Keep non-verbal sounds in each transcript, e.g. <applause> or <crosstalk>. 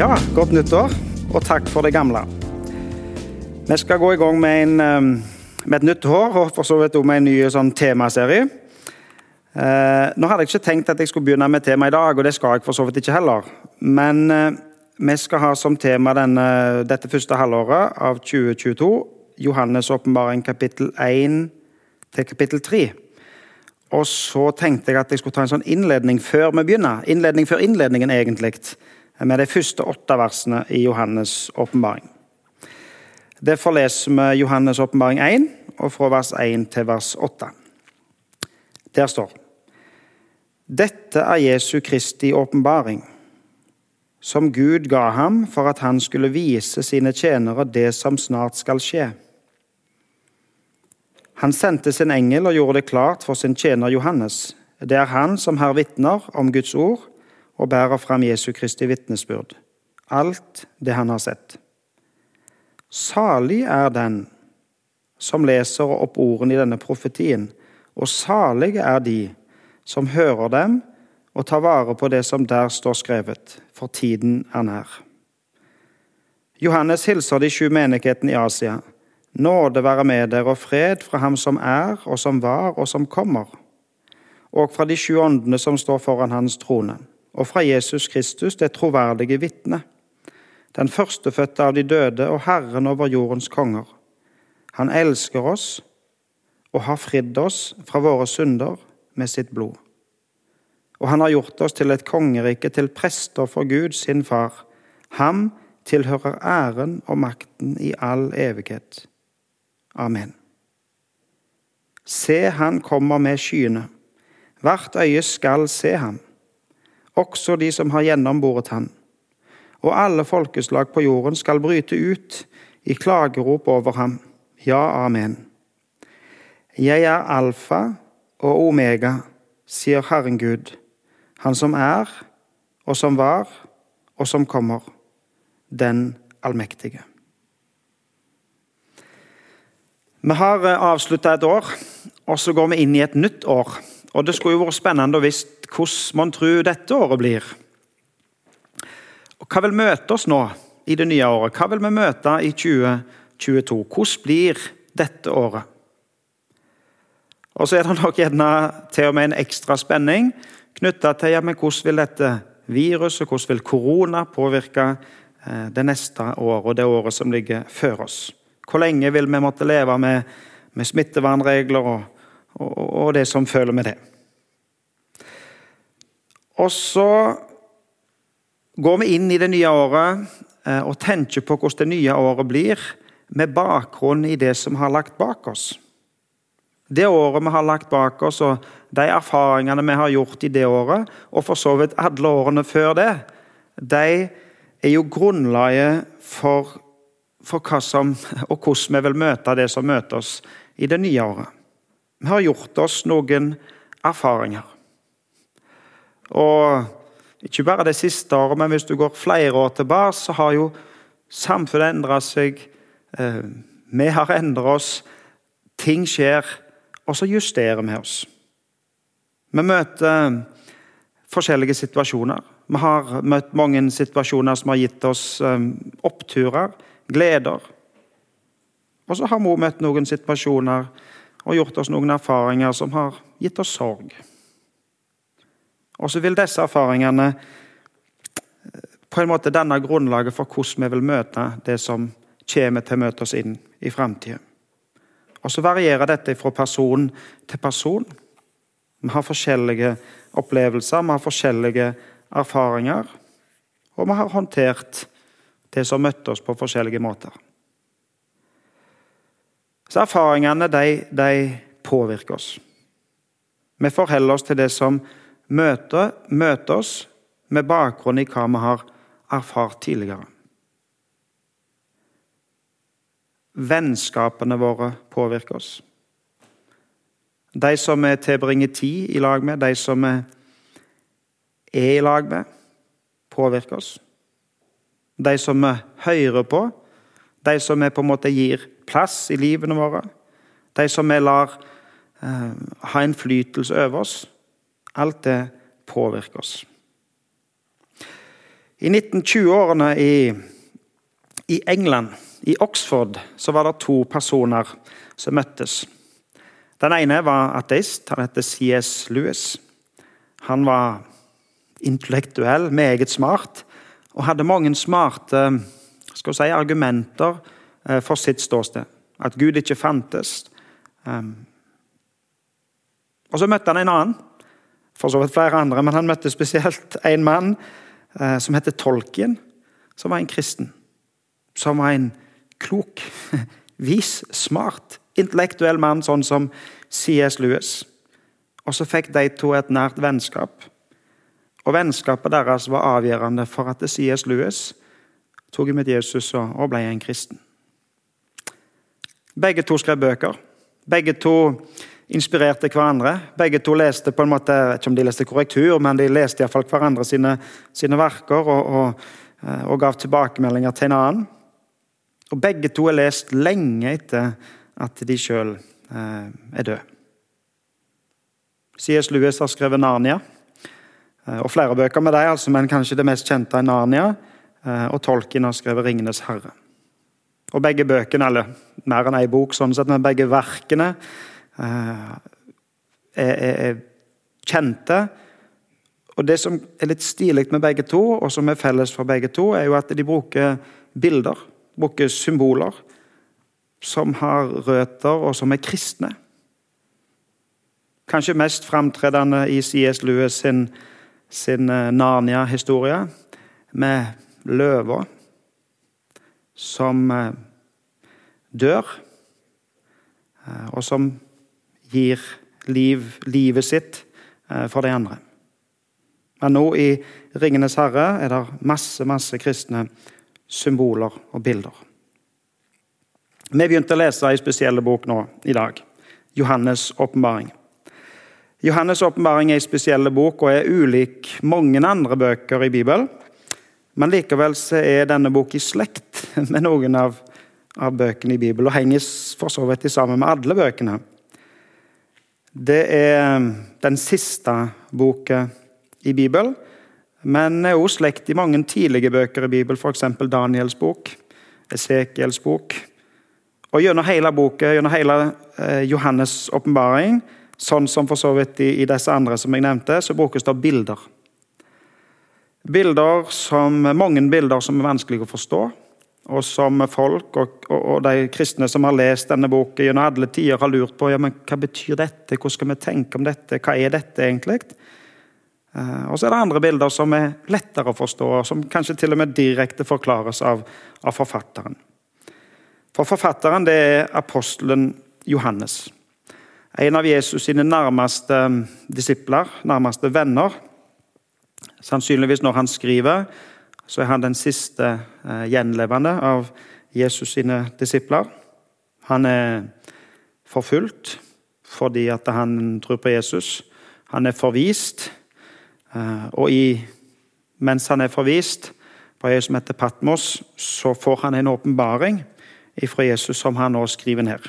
Ja, godt nyttår, og takk for det gamle. Vi skal gå i gang med, en, eh, med et nytt år, og for så vidt også med en ny sånn temaserie. Eh, nå hadde jeg ikke tenkt at jeg skulle begynne med tema i dag, og det skal jeg for så vidt ikke heller. Men eh, vi skal ha som tema denne, dette første halvåret av 2022 Johannes' åpenbaring kapittel 1 til kapittel 3. Og så tenkte jeg at jeg skulle ta en sånn innledning før vi begynner. Innledning før innledningen, egentlig. Med de første åtte versene i Johannes' åpenbaring. Derfor leser vi Johannes' åpenbaring 1, og fra vers 1 til vers 8. Der står Dette er Jesu Kristi åpenbaring, som Gud ga ham for at han skulle vise sine tjenere det som snart skal skje. Han sendte sin engel og gjorde det klart for sin tjener Johannes. Det er han som her vitner om Guds ord og bærer fram Jesu Kristi vitnesbyrd, alt det han har sett. Salig er den som leser opp ordene i denne profetien, og salige er de som hører dem og tar vare på det som der står skrevet, for tiden er nær. Johannes hilser de sju menighetene i Asia. Nåde være med dere og fred fra ham som er, og som var, og som kommer, og fra de sju åndene som står foran hans trone, og fra Jesus Kristus, det troverdige vitne, den førstefødte av de døde og Herren over jordens konger. Han elsker oss og har fridd oss fra våre synder med sitt blod. Og han har gjort oss til et kongerike, til prester for Gud, sin far. Ham tilhører æren og makten i all evighet. Amen. Se, han kommer med skyene. Hvert øye skal se ham, også de som har gjennomboret han. Og alle folkeslag på jorden skal bryte ut i klagerop over ham. Ja, amen. Jeg er alfa og omega, sier Herren Gud, Han som er, og som var, og som kommer, den allmektige. Vi har avslutta et år, og så går vi inn i et nytt år. Og Det skulle jo vært spennende å visst hvordan man tror dette året blir. Og Hva vil møte oss nå i det nye året? Hva vil vi møte i 2022? Hvordan blir dette året? Og så er det nok gjerne til og med en ekstra spenning knytta til ja, men hvordan vil dette viruset, hvordan vil korona påvirke det neste året og det året som ligger før oss? Hvor lenge vil vi måtte leve med, med smittevernregler og, og, og, det som følger med det? Og så går vi inn i det nye året og tenker på hvordan det nye året blir, med bakgrunn i det som har lagt bak oss. Det året vi har lagt bak oss, og de erfaringene vi har gjort i det året, og for så vidt alle årene før det, de er jo grunnlaget for for hva som, og hvordan vi vil møte det som møter oss i det nye året. Vi har gjort oss noen erfaringer. Og ikke bare det siste året, men hvis du går flere år tilbake, så har jo samfunnet endra seg. Eh, vi har endra oss. Ting skjer, og så justerer vi oss. Vi møter forskjellige situasjoner. Vi har møtt mange situasjoner som har gitt oss eh, oppturer gleder. Og så har mor møtt noen situasjoner og gjort oss noen erfaringer som har gitt oss sorg. Og så vil disse erfaringene eh, på en måte danne grunnlaget for hvordan vi vil møte det som kommer til å møte oss inn i framtida. Og så varierer dette fra person til person. Vi har forskjellige opplevelser, vi har forskjellige erfaringer. Og vi har håndtert det som møtte oss på forskjellige måter. Så erfaringene de, de påvirker oss. Vi forholder oss til det som møter, møte oss med bakgrunn i hva vi har erfart tidligere. Vennskapene våre påvirker oss. De som vi tilbringer tid i lag med, de som vi er i lag med, påvirker oss de som vi hører på, de som vi på en måte gir plass i livene våre, de som vi lar eh, ha innflytelse over oss. Alt det påvirker oss. I 1920-årene i, i England, i Oxford, så var det to personer som møttes. Den ene var ateist. Han het CS Lewis. Han var intellektuell, meget smart, og hadde mange smarte si, argumenter eh, for sitt ståsted. At Gud ikke fantes. Ehm. Og Så møtte han en annen, for så vidt flere andre, men han møtte spesielt en mann eh, som heter Tolkien, som var en kristen. Som var en klok, <laughs> vis, smart, intellektuell mann, sånn som C.S. Lewis. Og så fikk de to et nært vennskap. Og Vennskapet deres var avgjørende for at C.S. Lewis tok imot Jesus og ble en kristen. Begge to skrev bøker. Begge to inspirerte hverandre. Begge to leste på en måte, ikke om de leste korrektur, men de leste iallfall hverandre sine, sine verker og, og, eh, og, gav tilbakemeldinger til en annen. Og Begge to er lest lenge etter at de sjøl eh, er døde. C.S. Lewis har skrevet 'Narnia', eh, og flere bøker med dem, altså, men kanskje det mest kjente er 'Narnia'. Eh, og Tolkien har skrevet 'Ringenes herre'. Og Begge bøkene, eller mer enn ei bok, sånn sett, men begge verkene er, er, kjente. Og Det som er litt stilig med begge to, og som er felles for begge to, er jo at de bruker bilder, bruker symboler, som har røtter, og som er kristne. Kanskje mest framtredende i C.S. Lewis sin, sin eh, Narnia-historie, med løver som eh, dør, eh, og som gir liv, livet sitt eh, for de andre. Men nå i 'Ringenes herre' er det masse, masse kristne symboler og bilder. Vi begynte å lese en spesiell bok nå i dag. Johannes' åpenbaring. Johannes' åpenbaring er en spesiell bok og er ulik mange andre bøker i Bibelen. Men likevel er denne boka i slekt <laughs> med noen av, av, bøkene i Bibelen, og henger for så vidt sammen med alle bøkene. Det er um, den siste boka i Bibelen, men er også slekt i mange tidlige bøker i Bibelen, f.eks. Daniels bok, Esekiels bok. Og gjennom hele boka, gjennom hele eh, Johannes' åpenbaring, sånn som for så vidt i, disse andre som jeg nevnte, så brukes det bilder. Bilder som, mange bilder som er vanskelig å forstå, og som folk og, og, og de kristne som har lest denne boken gjennom alle tider, har lurt på ja, men hva betyr dette, hvordan skal vi tenke om dette, hva er dette egentlig? Eh, og så er det andre bilder som er lettere å forstå, og som kanskje til og med direkte forklares av, av forfatteren. For Forfatteren det er apostelen Johannes. En av Jesus sine nærmeste disipler, nærmeste venner. Sannsynligvis når han skriver, så er han den siste eh, gjenlevende av Jesus sine disipler. Han er forfulgt fordi at han tror på Jesus. Han er forvist. Eh, og i, mens han er forvist på øya som heter Patmos, så får han en åpenbaring fra Jesus som han nå skriver ned.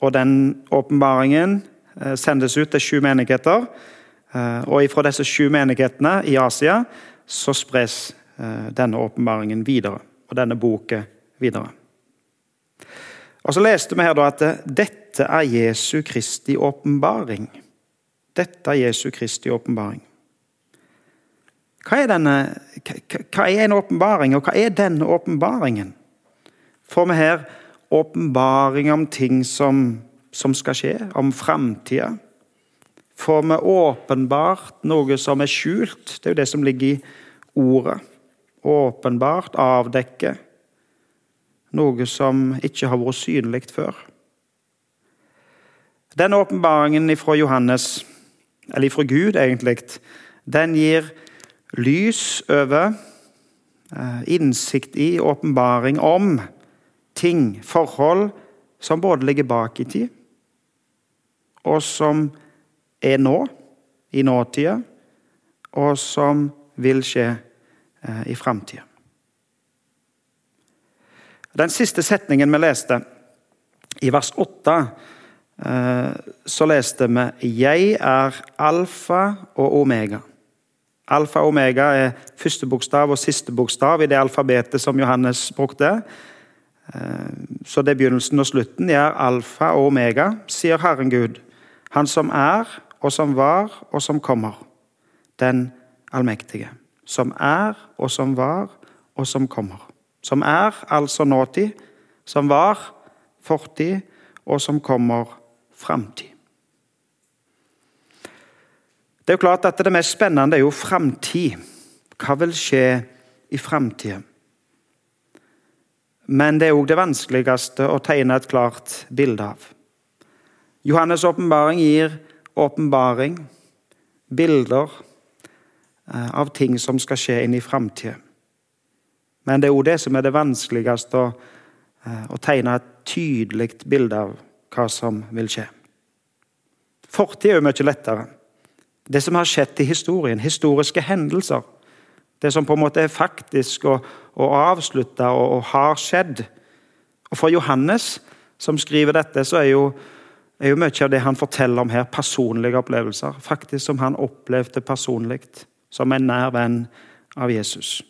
Og Den åpenbaringen eh, sendes ut til sju menigheter og ifra disse sju menighetene i Asia så spres eh, denne åpenbaringen videre, og denne boken videre. Og Så leste vi her da at dette er Jesu Kristi åpenbaring. Dette er Jesu Kristi åpenbaring. Hva er, hva er en åpenbaring, og hva er denne åpenbaringen? Får vi her åpenbaring om ting som, som skal skje, om framtida? Får vi åpenbart noe som er skjult. Det er jo det som ligger i ordet. Åpenbart, avdekke. Noe som ikke har vært synlig før. Den åpenbaringen fra Johannes, eller fra Gud egentlig, den gir lys over, eh, innsikt i, åpenbaring om ting, forhold, som både ligger bak i tid, og som er nå, i nåtida, og som vil skje eh, i framtida. Den siste setningen vi leste, i vers 8, eh, så leste vi 'Jeg er alfa og omega'. Alfa og omega er første bokstav og siste bokstav i det alfabetet som Johannes brukte. Eh, så det er begynnelsen og slutten. Jeg er alfa og omega, sier Herren Gud. Han som er, og som var, og som kommer. Den allmektige. Som er, og som var, og som kommer. Som er altså nåtid, som var fortid, og som kommer framtid. Det er jo klart at det mest spennende er jo framtid. Hva vil skje i framtida? Men det er òg det vanskeligste å tegne et klart bilde av. Johannes' åpenbaring gir åpenbaring, bilder eh, av ting som skal skje inn i framtida. Men det er òg det som er det vanskeligste å, eh, å tegne et tydelig bilde av hva som vil skje. Fortid er jo mye lettere. Det som har skjedd i historien, historiske hendelser. Det som på en måte er faktisk og, og avslutta og, og, har skjedd. Og For Johannes, som skriver dette, så er jo, er jo mye av det han forteller om her, personlige opplevelser. Faktisk som han opplevde personlig, som en nær venn av Jesus.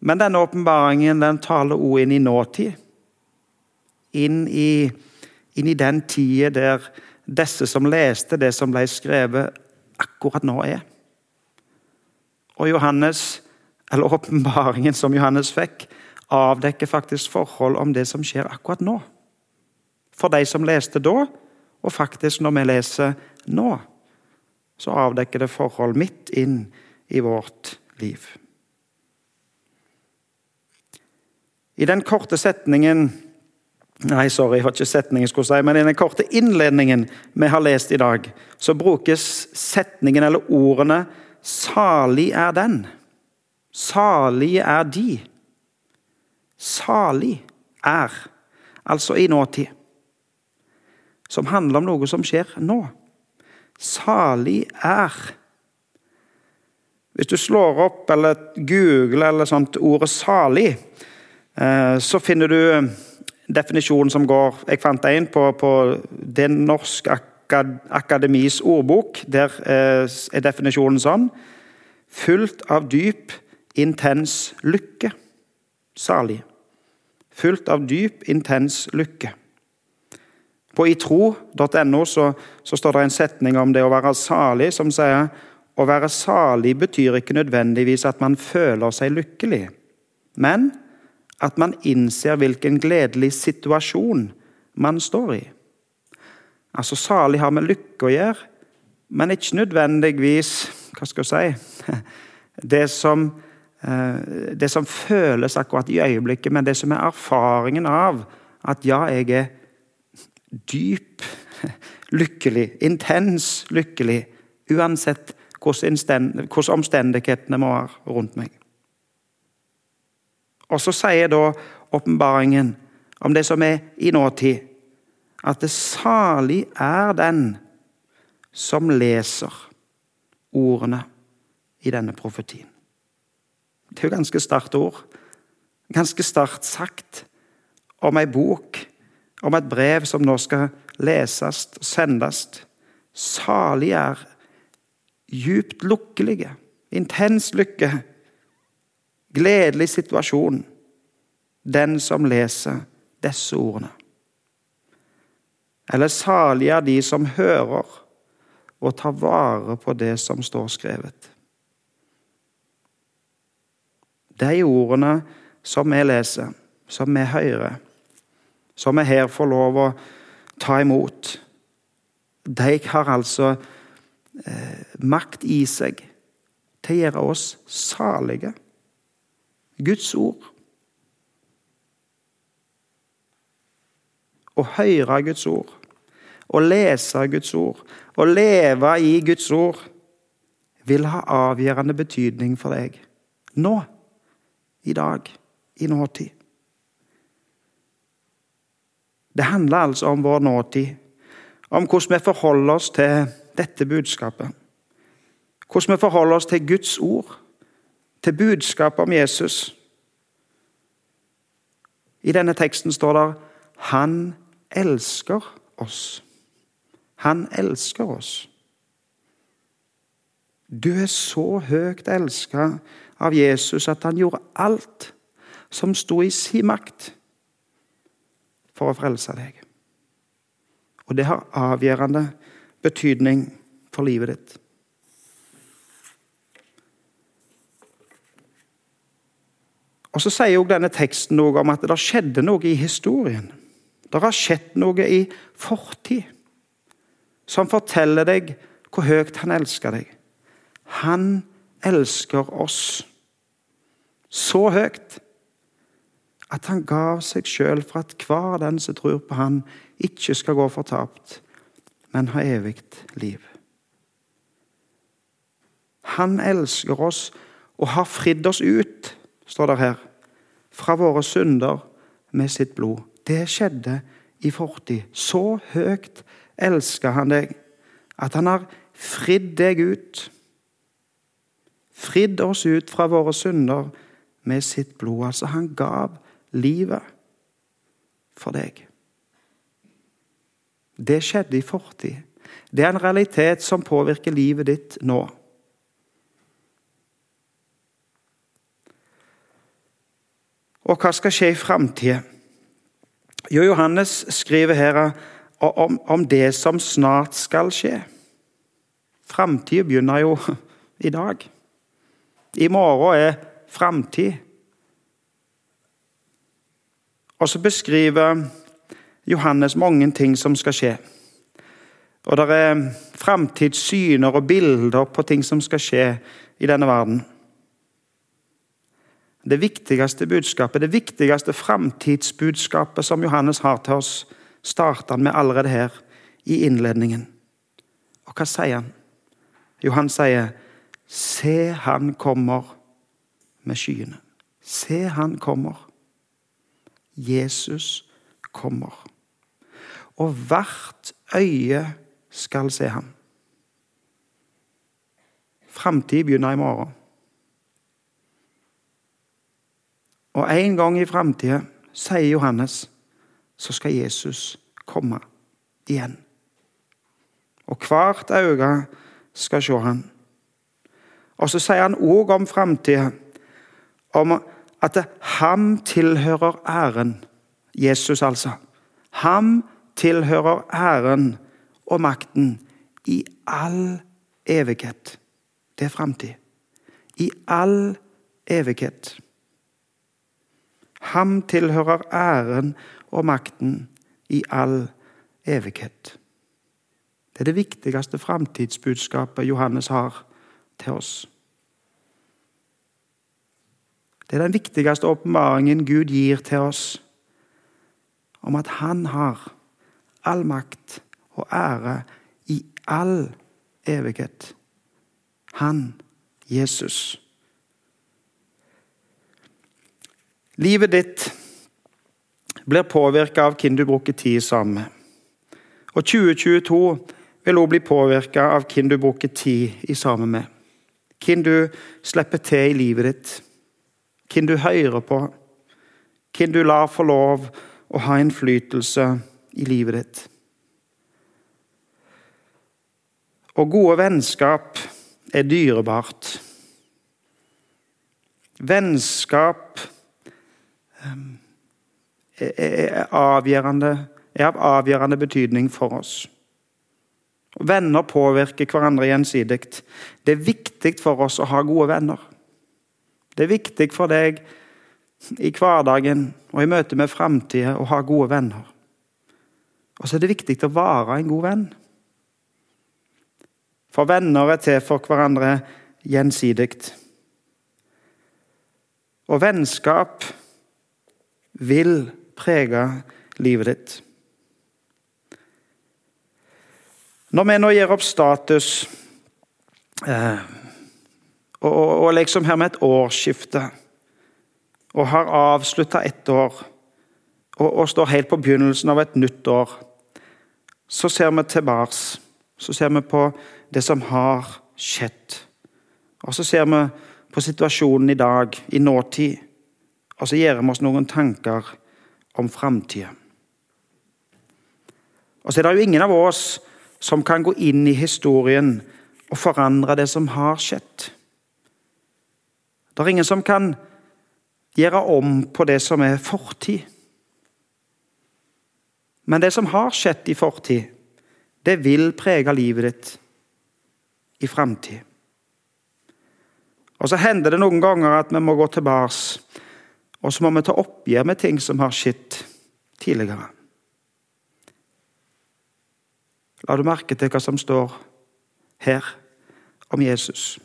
Men denne åpenbaringen den taler også inn i nåtid. Inn i, inn i den tida der disse som leste det som ble skrevet, akkurat nå er. Og Johannes, eller åpenbaringen som Johannes fikk, avdekker faktisk forhold om det som skjer akkurat nå. For de som leste da, og faktisk når vi leser nå, så avdekker det forhold midt inn i vårt liv. I den korte setningen Nei, sorry, jeg har ikke setningen jeg si, men i den korte innledningen vi har lest i dag, så brukes setningen eller ordene 'salig er den'. 'Salig er de. Salig er, altså i nåtid. Som handler om noe som skjer nå. Salig er. Hvis du slår opp eller googler eller sånt ordet 'salig', eh, så finner du definisjonen som går Jeg fant en på, på Det norske akademis ordbok. Der eh, er definisjonen sånn Fullt av dyp, intens lykke. Salig. Fullt av dyp, intens lykke. På itro.no så, så, står det en setning om det å være salig, som sier å være salig betyr ikke nødvendigvis at man føler seg lykkelig, men at man innser hvilken gledelig situasjon man står i. Altså, Salig har med lykke å gjøre, men ikke nødvendigvis Hva skal jeg si <laughs> det som, eh, det som føles akkurat i øyeblikket, men det som er erfaringen av at ja, jeg er dyp lykkelig, intens lykkelig, uansett hvordan omstendighetene må være rundt meg. Og så sier da åpenbaringen om det som er i nåtid, at det salig er den som leser ordene i denne profetien. Det er jo ganske sterkt ord. Ganske sterkt sagt om ei bok, om et brev som nå skal leses og sendes. Salig er djupt lukkelige, intens lykke gledelig situasjon, den som leser disse ordene. Eller salige er de som hører og tar vare på det som står skrevet. De ordene som vi leser, som vi hører, som vi her får lov å ta imot, de har altså eh, makt i seg til å gjøre oss salige. Guds ord. Å høre Guds ord, å lese Guds ord, å leve i Guds ord vil ha avgjørende betydning for deg. Nå, i dag, i nåtid. Det handler altså om vår nåtid, om hvordan vi forholder oss til dette budskapet. Hvordan vi forholder oss til Guds ord til budskapet om Jesus. I denne teksten står det 'Han elsker oss'. Han elsker oss. Du er så høyt elska av Jesus at han gjorde alt som sto i sin makt for å frelse deg. Og det har avgjørende betydning for livet ditt. Og Så sier jo denne teksten noe om at det skjedde noe i historien. Det har skjedd noe i fortid som forteller deg hvor høyt han elsker deg. Han elsker oss så høyt at han gav seg sjøl for at hver den som tror på han, ikke skal gå fortapt, men ha evig liv. Han elsker oss og har fridd oss ut, står det her, fra våre synder med sitt blod. Det skjedde i fortid. Så høyt elsker han deg at han har fridd deg ut. Fridd oss ut fra våre synder med sitt blod. Altså, han gav livet for deg. Det skjedde i fortid. Det er en realitet som påvirker livet ditt nå. Og hva skal skje i framtida? Jo, Johannes skriver her om, om, det som snart skal skje. Framtida begynner jo <laughs> i dag. I morgen er framtid. Og så beskriver Johannes mange ting som skal skje. Og det er framtidssyner og bilder på ting som skal skje i denne verden. Det viktigste budskapet, det viktigste framtidsbudskapet som Johannes har til oss, starter han med allerede her i innledningen. Og hva sier han? Jo, han sier, 'Se, han kommer med skyene'. Se, han kommer. Jesus kommer. Og hvert øye skal se ham. Framtid begynner i morgen. Og en gang i framtida, sier Johannes, så skal Jesus komme igjen. Og hvert øye skal se han. Og så sier han òg om framtida, om at ham tilhører æren. Jesus, altså. Ham tilhører æren og makten i all evighet. Det er framtid. I all evighet. Ham tilhører æren og makten i all evighet. Det er det viktigste framtidsbudskapet Johannes har til oss. Det er den viktigste åpenbaringen Gud gir til oss om at han har all makt og ære i all evighet. Han, Jesus. Livet ditt blir påvirka av hvem du bruker tid sammen med. Og 2022 vil også bli påvirka av hvem du bruker tid i sammen med. Hvem du slipper til i livet ditt. Hvem du hører på. Hvem du lar få lov å ha innflytelse i livet ditt. Og gode vennskap er dyrebart. Vennskap Ehm, er, avgjørende, er av avgjørende betydning for oss. Venner påvirker hverandre gjensidig. Det er viktig for oss å ha gode venner. Det er viktig for deg i hverdagen og i møte med framtida å ha gode venner. Og så er det viktig å være en god venn. For venner er til for hverandre gjensidig. Og vennskap vil prege livet ditt. Når vi nå gir opp status eh, og, og, liksom her med et årsskifte og har avslutta ett år og, og, står helt på begynnelsen av et nytt år, så ser vi tilbake. Så ser vi på det som har skjedd. Og så ser vi på situasjonen i dag, i nåtid. Og så gjør vi oss noen tanker om framtida. Og så er det jo ingen av oss som kan gå inn i historien og forandre det som har skjedd. Det er ingen som kan gjøre om på det som er fortid. Men det som har skjedd i fortid, det vil prege livet ditt i framtid. Og så hender det noen ganger at vi må gå tilbake, og så må vi ta oppgjør med ting som har skjedd tidligere. La du merke til hva som står her om Jesus?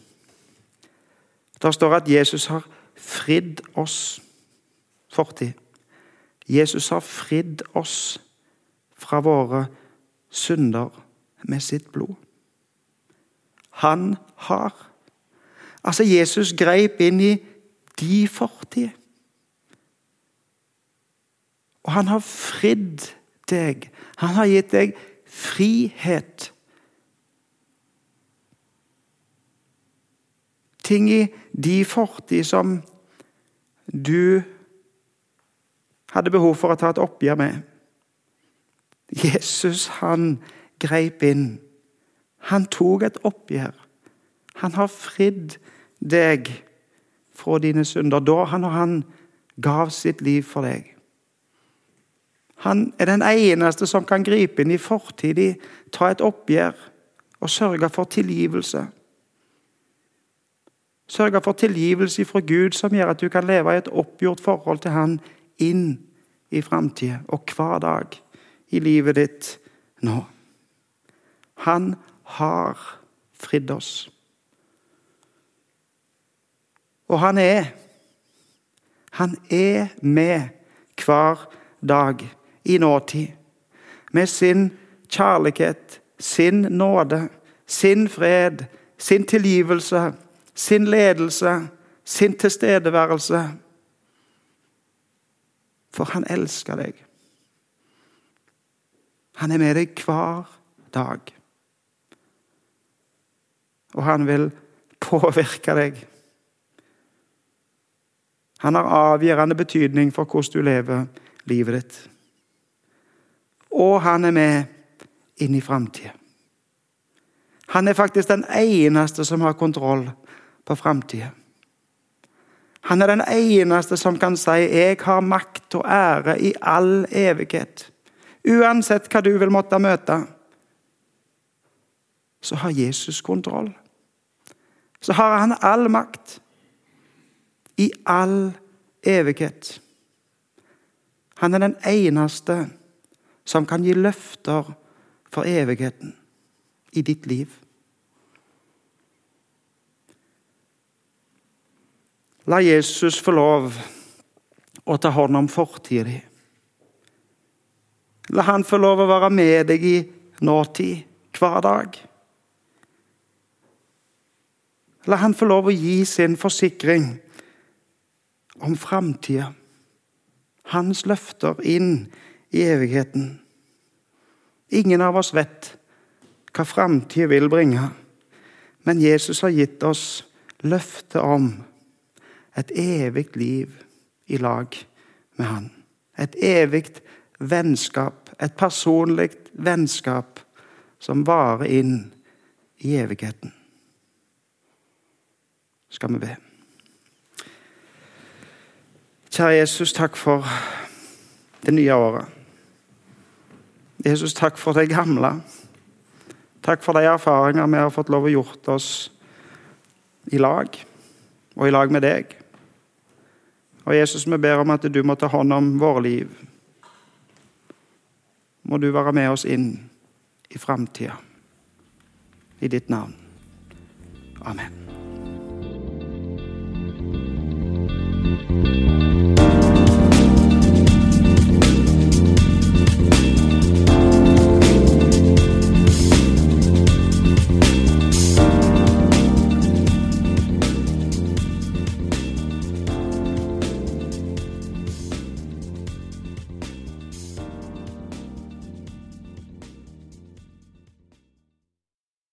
Det står at Jesus har fridd oss fortid. Jesus har fridd oss fra våre synder med sitt blod. Han har. Altså, Jesus greip inn i de fortid. Og han har fridd deg. Han har gitt deg frihet. Ting i de fortid som du hadde behov for å ta et oppgjør med. Jesus, han greip inn. Han tok et oppgjør. Han har fridd deg fra dine synder. Da han, og han gav sitt liv for deg. Han er den eneste som kan gripe inn i fortid, ta et oppgjør og sørge for tilgivelse. Sørge for tilgivelse fra Gud, som gjør at du kan leve i et oppgjort forhold til Han inn i framtida og hver dag i livet ditt nå. Han har fridd oss. Og han er Han er med hver dag i nåtid. Med sin kjærlighet, sin nåde, sin fred, sin tilgivelse, sin ledelse, sin tilstedeværelse. For han elsker deg. Han er med deg hver dag. Og han vil påvirke deg. Han har avgjørende betydning for hvordan du lever livet ditt. Og han er med inn i framtida. Han er faktisk den eneste som har kontroll på framtida. Han er den eneste som kan si 'jeg har makt og ære i all evighet'. Uansett hva du vil måtte møte, så har Jesus kontroll. Så har han all makt i all evighet. Han er den eneste som kan gi løfter for evigheten i ditt liv. La Jesus få lov å ta hånd om fortida di. La han få lov å være med deg i nåtid, hver dag. La han få lov å gi sin forsikring om framtida. Hans løfter inn i evigheten. Ingen av oss vet hva framtida vil bringe, men Jesus har gitt oss løfte om et evig liv i lag med Han. Et evig vennskap, et personlig vennskap som varer inn i evigheten. Skal vi be. Kjære Jesus, takk for det nye året. Jesus, takk for det gamle. Takk for de erfaringer vi har fått lov å gjort oss i lag, og i lag med deg. Og Jesus, vi ber om at du må ta hånd om våre liv. Må du være med oss inn i framtida. I ditt navn. Amen.